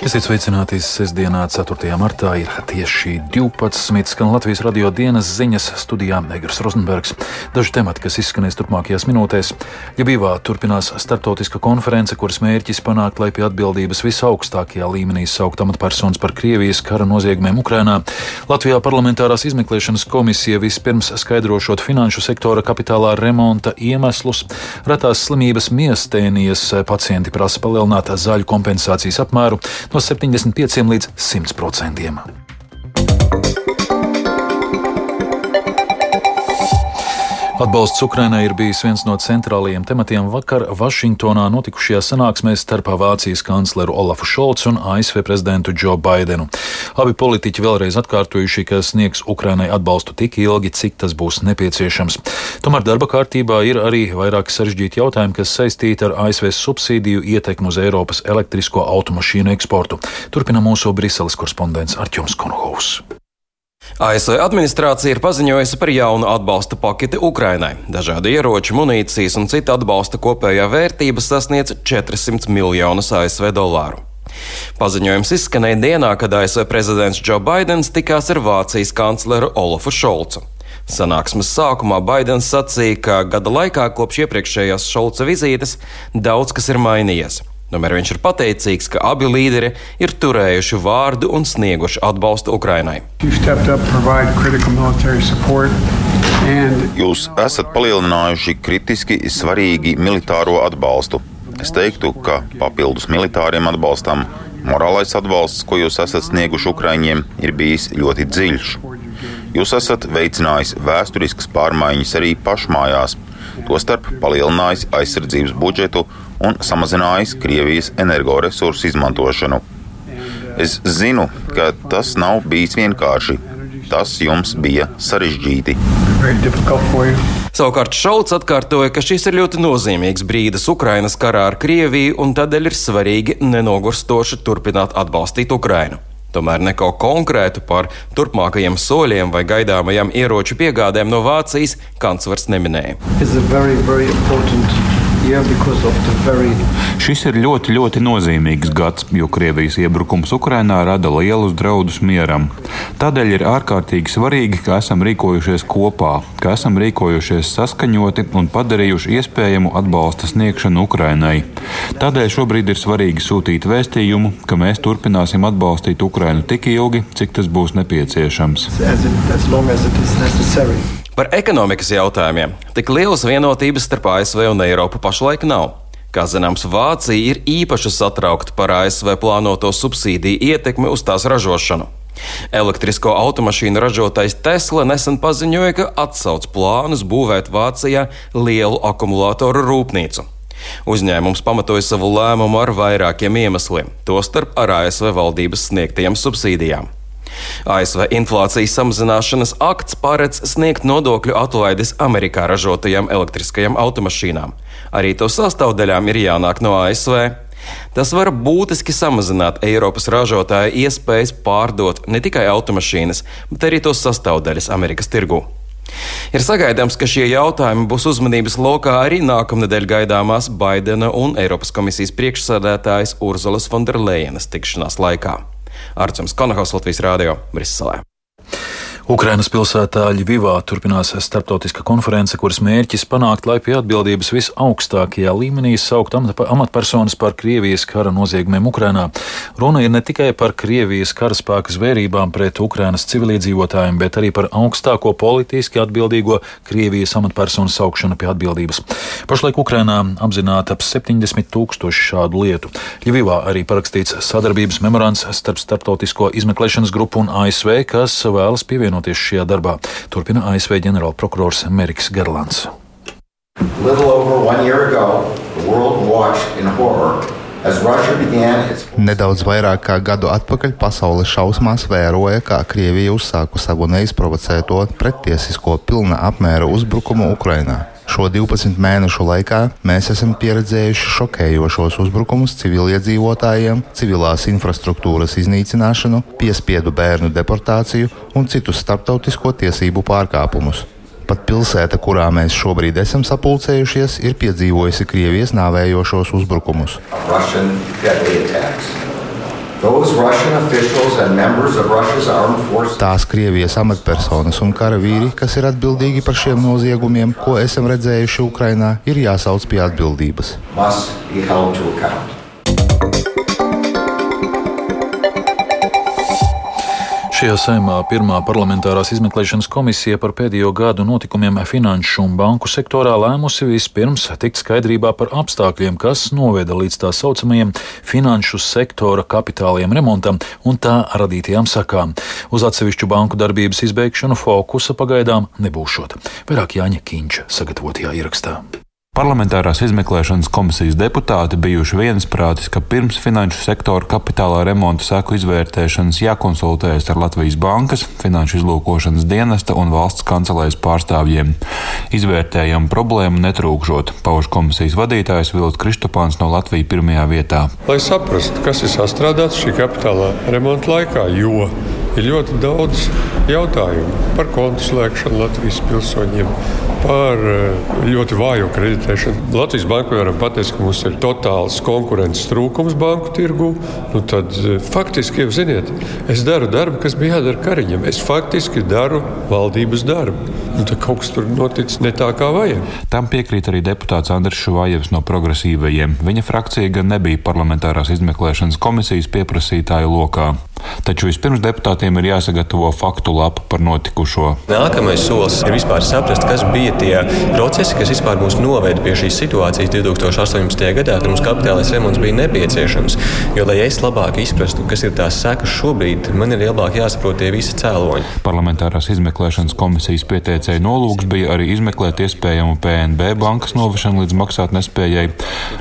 Esiet sveicināti sestdienā, 4. martā, ir tieši 12. skan Latvijas radio dienas ziņas studijā Negras Rozenbergs. Daži temati, kas izskanēs turpmākajās minūtēs. Ļabīvā turpinās startautiska konference, kuras mērķis panākt, lai pie atbildības visaugstākajā līmenī saukt amatpersonas par Krievijas kara noziegumiem Ukrainā. Latvijā parlamentārās izmeklēšanas komisija vispirms skaidrošot finanšu sektora kapitālā remonta iemeslus. Retās slimības miestēnijas pacienti prasa palielināt zaļu kompensācijas apmēru no 75 līdz 100 procentiem. Atbalsts Ukrainai ir bijis viens no centrālajiem tematiem vakar Vašingtonā notikušajā sanāksmē starp Vācijas kancleru Olafu Šolcu un ASV prezidentu Džo Baidenu. Abi politiķi vēlreiz atkārtojuši, ka sniegs Ukrainai atbalstu tik ilgi, cik tas būs nepieciešams. Tomēr darba kārtībā ir arī vairāki sarežģīti jautājumi, kas saistīti ar ASV subsīdiju ietekmu uz Eiropas elektrisko automašīnu eksportu. Turpina mūsu Briseles korespondents Arķums Konohovs. ASV administrācija ir paziņojusi par jaunu atbalsta paketi Ukrainai. Dažādi ieroči, munīcijas un cita atbalsta kopējā vērtība sasniedz 400 miljonus ASV dolāru. Paziņojums izskanēja dienā, kad ASV prezidents Joe Bidenis tikās ar Vācijas kancleru Olafu Šolcu. Sanāksmes sākumā Baidens sacīja, ka gada laikā kopš iepriekšējās Šolca vizītes daudz kas ir mainījies. Tomēr viņš ir pateicīgs, ka abi līderi ir turējuši vārdu un snieguši atbalstu Ukrainai. Jūs esat palielinājuši kritiski svarīgi militāro atbalstu. Es teiktu, ka papildus militāriem atbalstam, morālais atbalsts, ko jūs esat snieguši Ukraiņiem, ir bijis ļoti dziļš. Jūs esat veicinājis vēsturiskas pārmaiņas arī pašmājās, tostarp palielinājis aizsardzības budžetu un samazinājis Krievijas energoresursu izmantošanu. Es zinu, ka tas nav bijis vienkārši. Tas jums bija sarežģīti. Savukārt Šalts atkārtoja, ka šis ir ļoti nozīmīgs brīdis Ukrainas karā ar Krieviju, un tādēļ ir svarīgi nenogurstoši turpināt atbalstīt Ukrainu. Tomēr neko konkrētu par turpmākajiem soļiem vai gaidāmajām ieroču piegādēm no Vācijas kanclers neminēja. Šis ir ļoti, ļoti nozīmīgs gads, jo Krievijas iebrukums Ukrainā rada lielus draudus mieram. Tādēļ ir ārkārtīgi svarīgi, ka esam rīkojušies kopā, ka esam rīkojušies saskaņoti un padarījuši iespējamu atbalsta sniegšanu Ukrainai. Tādēļ šobrīd ir svarīgi sūtīt vēstījumu, ka mēs turpināsim atbalstīt Ukrainu tik ilgi, cik tas būs nepieciešams. As it, as Par ekonomikas jautājumiem tik lielas vienotības starp ASV un Eiropu pašlaik nav. Kā zināms, Vācija ir īpaši satraukta par ASV plānoto subsīdiju ietekmi uz tās ražošanu. Elektrisko automašīnu ražotājs Tesla nesen paziņoja, ka atsauc plānus būvēt Vācijā lielu akumulātoru rūpnīcu. Uzņēmums pamatoja savu lēmumu ar vairākiem iemesliem, tostarp ar ASV valdības sniegtajām subsīdijām. ASV inflācijas samazināšanas akts paredz sniegt nodokļu atlaides Amerikā ražotajām elektriskajām automašīnām. Arī to sastāvdaļām ir jānāk no ASV. Tas var būtiski samazināt Eiropas ražotāju iespējas pārdot ne tikai automašīnas, bet arī to sastāvdaļas Amerikas tirgū. Ir sagaidāms, ka šie jautājumi būs uzmanības lokā arī nākamnedēļ gaidāmās Baidena un Eiropas komisijas priekšsēdētājas Urzulas Fonderlejenas tikšanās laikā. Arcams Konahaus Latvijas Rādio Briselē. Ukrainas pilsētā Ļivivā turpinās starptautiska konference, kuras mērķis panākt, lai pie atbildības visaugstākajā līmenī saukt amatpersonas par Krievijas kara noziegumiem Ukrainā. Runa ir ne tikai par Krievijas karaspēka zvērībām pret Ukrainas civiliedzīvotājiem, bet arī par augstāko politiski atbildīgo Krievijas amatpersonu saukšanu pie atbildības. Pašlaik Ukrainā apzināta ap 70 tūkstoši šādu lietu. Ļivivā arī parakstīts sadarbības memorands starp Startautisko izmeklēšanas grupu un ASV, kas vēlas pievienot pievienoties šajā darbā, turpina ASV ģenerālprokurors Meriks Garlands. Nedaudz vairāk kā gadu atpakaļ pasaule šausmās vēroja, kā Krievija uzsāku savu neizprovocēto pretiesisko pilna apmēra uzbrukumu Ukrainā. Šo 12 mēnešu laikā mēs esam pieredzējuši šokējošos uzbrukumus civiliedzīvotājiem, civilās infrastruktūras iznīcināšanu, piespiedu bērnu deportāciju un citus starptautisko tiesību pārkāpumus. Pat pilsēta, kurā mēs šobrīd esam sapulcējušies, ir piedzīvojusi Krievijas nāvējošos uzbrukumus. Tās Krievijas amatpersonas un karavīri, kas ir atbildīgi par šiem noziegumiem, ko esam redzējuši Ukrainā, ir jāsauc pie atbildības. Šajā saimā pirmā parlamentārās izmeklēšanas komisija par pēdējo gadu notikumiem finanšu un banku sektorā lēmusi vispirms tikt skaidrībā par apstākļiem, kas noveda līdz tā saucamajiem finanšu sektora kapitāliem remontam un tā radītajām sakām. Uz atsevišķu banku darbības izbeigšanu fokusa pagaidām nebūšot. Vairāk Jāņa Kīņš sagatavotajā ierakstā. Parlamentārās izmeklēšanas komisijas deputāti bijuši viensprātis, ka pirms finanšu sektora kapitālā remonta seku izvērtēšanas jākonsultējas ar Latvijas bankas, finanšu izlūkošanas dienesta un valsts kancelēs pārstāvjiem. Izvērtējumu problēmu netrūkšot, pauž komisijas vadītājs Vilts Kristopāns no Latvijas pirmajā vietā. Lai saprastu, kas ir sastrādāts šī kapitālā remonta laikā, jo ir ļoti daudz jautājumu par kontu slēgšanu Latvijas pilsoņiem, par eh, ļoti vāju kreditēšanu. Latvijas banka varam pateikt, ka mums ir totāls konkurences trūkums banku tirgu. Nu, tad eh, faktiski, jau ziniet, es daru darbu, kas bija jādara Kariņam. Es faktiski daru valdības darbu. Nu, tad kaut kas tur noticis ne tā, kā vajag. Tam piekrīt arī deputāts Andris Šuvājevs no progresīvajiem. Viņa frakcija gan nebija parlamentārās izmeklēšanas komisijas pieprasītāju lokā. Taču vispirms deputātiem ir jāsagatavo faktu lapa par notikušo. Nākamais solis ir vispār saprast, kas bija tie procesi, kas vispār mūs noveda pie šīs situācijas 2018. gadā, kad mums kapitālais remonts bija nepieciešams. Jo, lai es labāk izprastu, kas ir tās sekas šobrīd, man ir labāk jāsaprot tie visi cēloņi. Parlamentārās izmeklēšanas komisijas pieteicēja nolūks bija arī izmeklēt iespējamu PNB bankas novešanu līdz maksāt nespējai,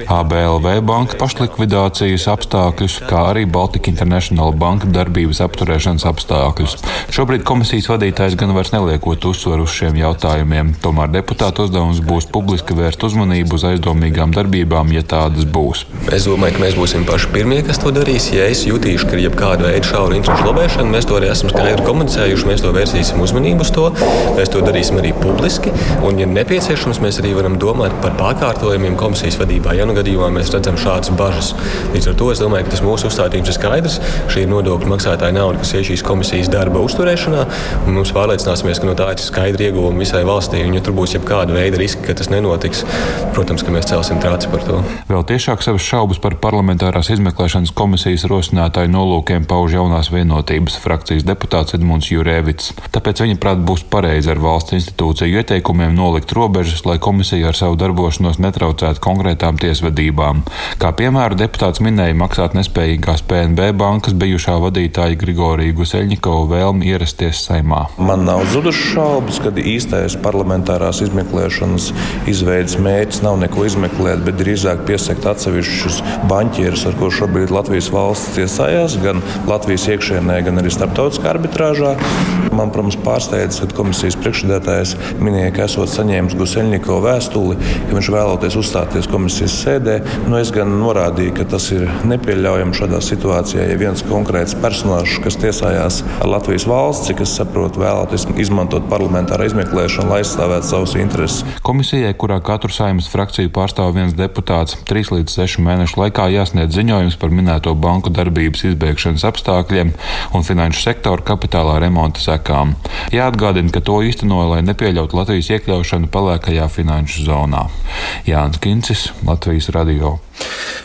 ABLV banka pašlikvidācijas apstākļus, kā arī Baltika International banka darbības apturēšanas apstākļus. Šobrīd komisijas vadītājs gan vairs neliekot uzsvaru uz šiem jautājumiem. Tomēr deputāta uzdevums būs publiski vērst uzmanību uz aizdomīgām darbībām, ja tādas būs. Es domāju, ka mēs būsim paši pirmie, kas to darīs. Ja es jutīšu, ka ir jebkāda veida šaura interešu lobēšana, mēs to arī esam skaidri komunicējuši. Mēs to vērsīsim uzmanību uz to. Mēs to darīsim arī publiski. Un, ja nepieciešams, mēs arī varam domāt par pārkārtojumiem komisijas vadībā, ja nu gadījumā mēs redzam šādas bažas. Līdz ar to es domāju, ka tas mūsu uzstādījums ir skaidrs. Šī ir nodokļu maksātāja nauda, kas ir šīs komisijas darba uzturēšanā. Mums pārliecināsimies, ka no tā ir skaidri ieguvumi visai valstī. Un, ja tur būs jebkāda veida riski, ka tas nenotiks, protams, ka mēs celsim trāci par to. Vēl tiešāk savas šaubas par parlamentārās izmeklēšanas komisijas rosinātāju nolūkiem pauž jaunās vienotības frakcijas deputāts Edmunds Jurēvits. Tāpēc viņa prāt būs pareizi ar valsts institūciju ieteikumiem nolikt robežas, lai komisija ar savu darbošanos netraucētu konkrētām tiesvedībām. Kā piemēru deputāts minēja maksāt nespējīgās PNB bankas bijušā vadītāja Grigorija Guseļņikova vēlmi ierasties saimā. Man nav zudušas šaubas, ka īstais parlamentārās izmeklēšanas izveidas mērķis nav neko izmeklēt, bet drīzāk piesakt atsevišķus banķierus, ar ko šobrīd Latvijas valsts tiesājās, gan Latvijas iekšienē, gan arī starptautiskā arbitrāžā. Man, protams, pārsteidz, ka komisijas priekšsēdētājs minēja, ka esot saņēmis Guseļņikova vēstuli, ka viņš vēloties uzstāties komisijas sēdē. Nu, es gan norādīju, ka tas ir nepieļaujami šādā situācijā, ja viens konkrēts personāžs, kas tiesājās ar Latvijas valsts, cik es saprotu, vēlētos izmantot parlamentāru izmeklēšanu, lai aizstāvētu savus intereses. Komisijai, kurā katru saimnes frakciju pārstāv viens deputāts, trīs līdz sešu mēnešu laikā jāsniedz ziņojums par minēto banku darbības izbēgšanas apstākļiem un finanšu sektoru kapitālā remonta sekām. Jāatgādina, ka to īstenoja, lai nepieļautu Latvijas iekļaušanu pelēkajā finanšu zonā. Jānis Kincis, Latvijas radio.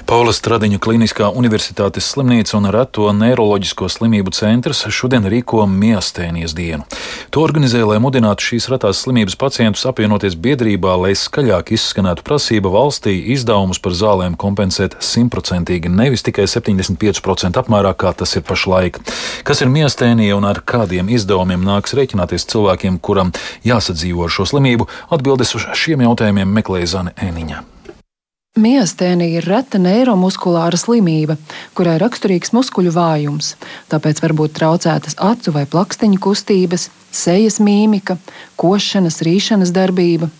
Paula Stradiņa Kliniskā universitātes slimnīca un Reto neiroloģisko slimību centrs šodien rīko miastēnijas dienu. To organizē, lai mudinātu šīs retās slimības pacientus apvienoties biedrībā, lai skaļāk izskanētu prasība valstī izdevumus par zālēm kompensēt simtprocentīgi, nevis tikai 75% apmērā, kā tas ir pašlaik. Kas ir miastēnija un ar kādiem izdevumiem nāks rēķināties cilvēkiem, kuram jāsadzīvo ar šo slimību? Atbildes uz šiem jautājumiem meklēja Zane Ēniņa. Miastēnija ir reta neiromuskulāra slimība, kurai raksturīgs muskuļu vājums, tāpēc var būt traucētas acu vai plakstiņu kustības, sejas mīmika, košanas, rīšanas darbība.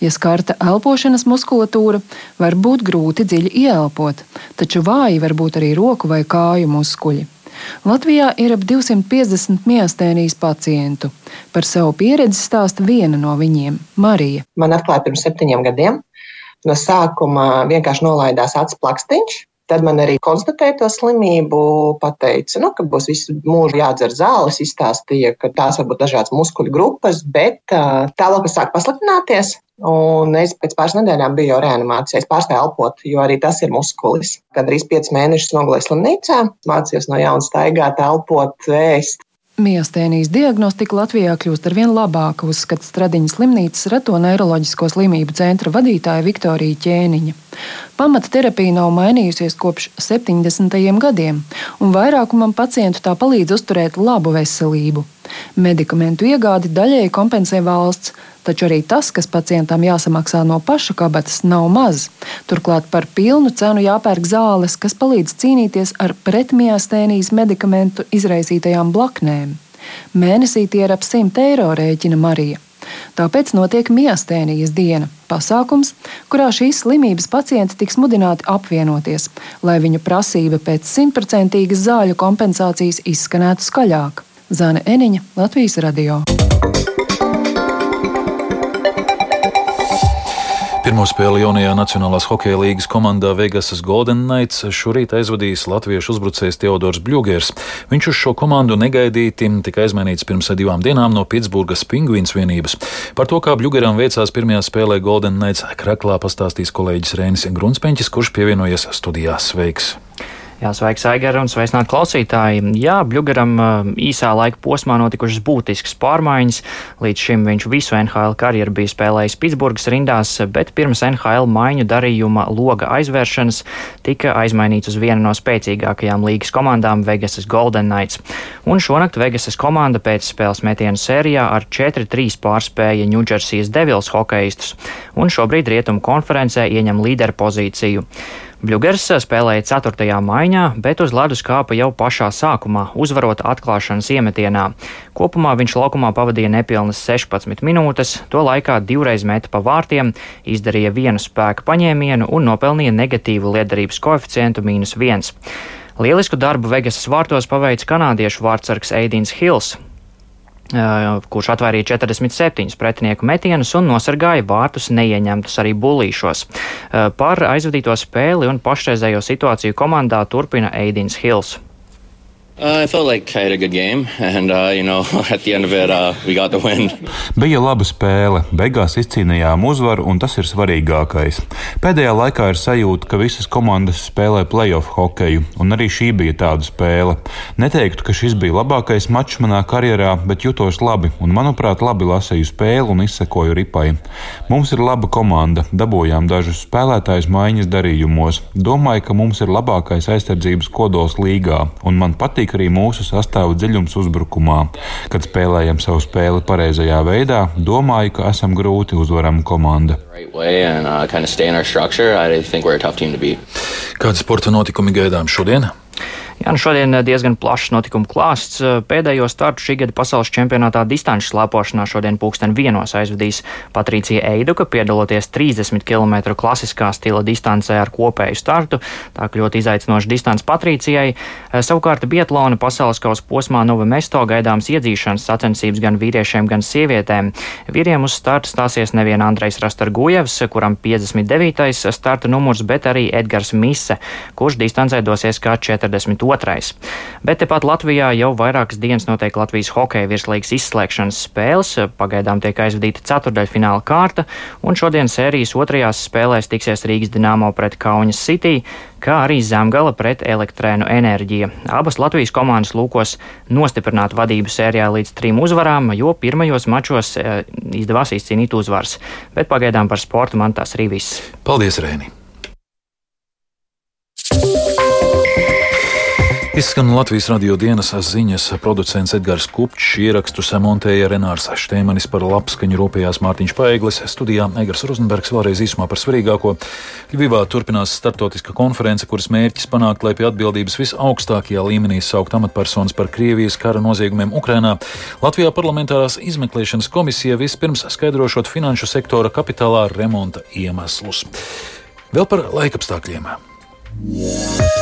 Ja skarta elpošanas muskulatūra, var būt grūti dziļi ieelpot, taču vāji var būt arī roku vai kāju muskuļi. Latvijā ir ap 250 miastēnijas pacientu. Par savu pieredzi stāsta viena no viņiem - Marija. Man atklāja pirms septiņiem gadiem. No sākuma vienkārši nolaidās acu plakstiņš, Tad man arī konstatēja to slimību, pateica, nu, ka būs visu mūžu jādzer zāles, izstāstīja, ka tās var būt dažādas muskuļu grupas, bet tālāk sāk pasliktināties. Un es pēc pāris nedēļām biju jau reanimācijā. Pārstāju elpot, jo arī tas ir muskulis. Kad drīz piecus mēnešus nogulēju slimnīcā, mācījos no jauna staigāt, elpot, vēst. Miastēnijas diagnostika Latvijā kļūst ar vien labāka, uzskata Stradiņas slimnīcas reto neiroloģisko slimību centra vadītāja Viktorija Ķēniņa. Pamata terapija nav mainījusies kopš 70. gadiem, un vairākumam pacientu tā palīdz uzturēt labu veselību. Medikamentu iegādi daļēji kompensē valsts, taču arī tas, kas pacientam jāsamaksā no paša kabatas, nav maz. Turklāt par pilnu cenu jāpērk zāles, kas palīdz cīnīties ar pretmiastēnijas medikamentu izraisītajām blaknēm. Mēnesī tie ir ap 100 eiro rēķina Marija. Tāpēc notiek miastēnijas diena - pasākums, kurā šīs slimības pacienti tiks mudināti apvienoties, lai viņu prasība pēc simtprocentīgas zāļu kompensācijas izskanētu skaļāk. Zana Eniņa, Latvijas radio. Pirmo spēli jaunajā Nacionālās hokeja līgas komandā Vegasas Golden Knights šorīt aizvadījis latviešu uzbrucējs Teodors Bļūgers. Viņš uz šo komandu negaidīti tika aizmainīts pirms divām dienām no Pitsburgas Pingvīns vienības. Par to, kā Bļūgeram veicās pirmajā spēlē Golden Knights kraklā, pastāstīs kolēģis Rēnis Grunspeņķis, kurš pievienojies studijās. Sveiks! Jā, sveiks, Aigar, un sveicināt klausītāji. Jā, Bļugaram īsā laika posmā notikušas būtiskas pārmaiņas. Līdz šim viņš visu NHL karjeru bija spēlējis Pitsburgas rindās, bet pirms NHL maiņu darījuma loga aizvēršanas tika aizmainīts uz vienu no spēcīgākajām līgas komandām Vegasas Golden Knights. Un šonakt Vegasas komanda pēc spēles metienu sērijā ar 4-3 pārspēja Ņūdžersijas Devils hokeistus, un šobrīd rietumu konferencē ieņem līderu pozīciju. Bļūgers spēlēja 4. maiņā, bet uz ledus kāpa jau pašā sākumā, uzvarot atklāšanas iemetienā. Kopumā viņš laukumā pavadīja nepilnas 16 minūtes, to laikā divreiz meta pa vārtiem, izdarīja vienu spēku paņēmienu un nopelnīja negatīvu liederības koeficientu mīnus 1. Lielisku darbu Vegasas vārtos paveica kanādiešu vārdsargs Eidins Hills, kurš atvairīja 47 pretinieku metienus un nosargāja vārtus neieņemtus arī bulīšos. Par aizvadīto spēli un pašreizējo situāciju komandā turpina Eidins Hills. Uh, I felt like I had a good game, and uh, you know, at the end of it, uh, we got the win. Bija laba spēle, beigās izcīnījām uzvaru, un tas ir svarīgākais. Pēdējā laikā ir sajūta, ka visas komandas spēlē playoff hokeju, un arī šī bija tāda spēle. Neteiktu, ka šis bija labākais mačs manā karjerā, bet jutos labi, un manuprāt, labi lasīju spēli un izsekoju ripai. Mums ir laba komanda, dabūjām dažus spēlētājus maiņas darījumos. Domāju, ka mums ir labākais aizsardzības kodols līgā, un man patīk patīk arī mūsu sastāvu dziļums uzbrukumā. Kad spēlējam savu spēli pareizajā veidā, domāju, ka esam grūti uzvarama komanda. Kādi sporta notikumi gaidām šodien? Jā, nu šodien eh, diezgan plašs notikumu klāsts. Eh, pēdējo startu šī gada pasaules čempionātā distanču slēpošanā šodien pulksten vienos aizvadīs Patricija Eiduka, piedaloties 30 km klasiskā stila distancē ar kopēju startu. Tā kļūt izaicinoša distance Patricijai. Eh, savukārt Bietlona pasaules kausa posmā Nova Mesto gaidāms iedzīšanas sacensības gan vīriešiem, gan sievietēm. Vīriem uz starta stāsies nevien Andrejs Rastargujevs, kuram 59. starta numurs, bet arī Edgars Mise, kurš distancē dosies kā 42 otrais. Bet tepat Latvijā jau vairākas dienas notiek Latvijas hokeja virslīgas izslēgšanas spēles. Pagaidām tiek aizvadīta ceturdaļfināla kārta, un šodien sērijas otrajās spēlēs tiksies Rīgas Dienāmo pret Kaunas City, kā arī Zemgala pret Elektrēnu enerģiju. Abas Latvijas komandas lūkos nostiprināt vadību sērijā līdz trim uzvarām, jo pirmajos mačos e, izdevās izcīnīt uzvaras. Bet pagaidām par sportu man tas arī viss. Paldies, Rēni! Izskan Latvijas radio dienas ziņas producents Edgars Kupčs, ierakstu samontēja Renārs Štēmanis par labskaņu rūpējās Mārtiņš Paeglis, studijā Egars Rozenbergs vēlreiz īsumā par svarīgāko. Ļuvivā turpinās startautiska konference, kuras mērķis panākt, lai pie atbildības visaugstākajā līmenī saukt amatpersonas par Krievijas kara noziegumiem Ukrainā. Latvijā parlamentārās izmeklēšanas komisija vispirms skaidrošot finanšu sektora kapitālā remonta iemeslus. Vēl par laikapstākļiem. Yeah.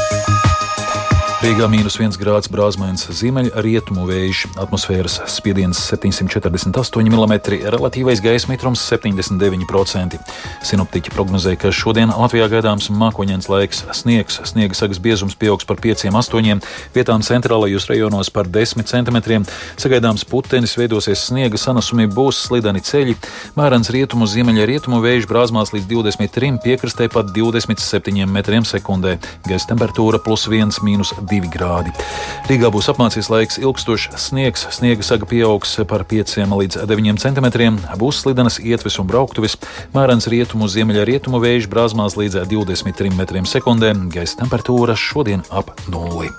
Rīgā mīnus 1 grāds brāzmains ziemeļa rietumu vējš, atmosfēras spiediens 748 mm, relatīvais gaisa mitrums 79%. Sinoptiķi prognozē, ka šodien Latvijā gaidāms mākoņdienas laiks, sniegs, sniega sagas biezums pieaugs par 5-8, vietām centrālajos rajonos par 10 cm, sagaidāms putenis, veidosies sniega sanasumi, būs slideni ceļi, mērens rietumu ziemeļa rietumu vējš brāzmās līdz 23, piekrastē pat 27 m2, gaisa temperatūra plus 1, mīnus 2 grādi. Rīgā būs apmācies laiks, ilgstošs sniegs, sniega saga pieaugs par 5 līdz 9 cm, būs slidenas ietves un brauktuves, mērens rietumu, ziemeļa rietumu vējš brāzmās līdz 23 m2, gaisa temperatūra šodien ap nulli.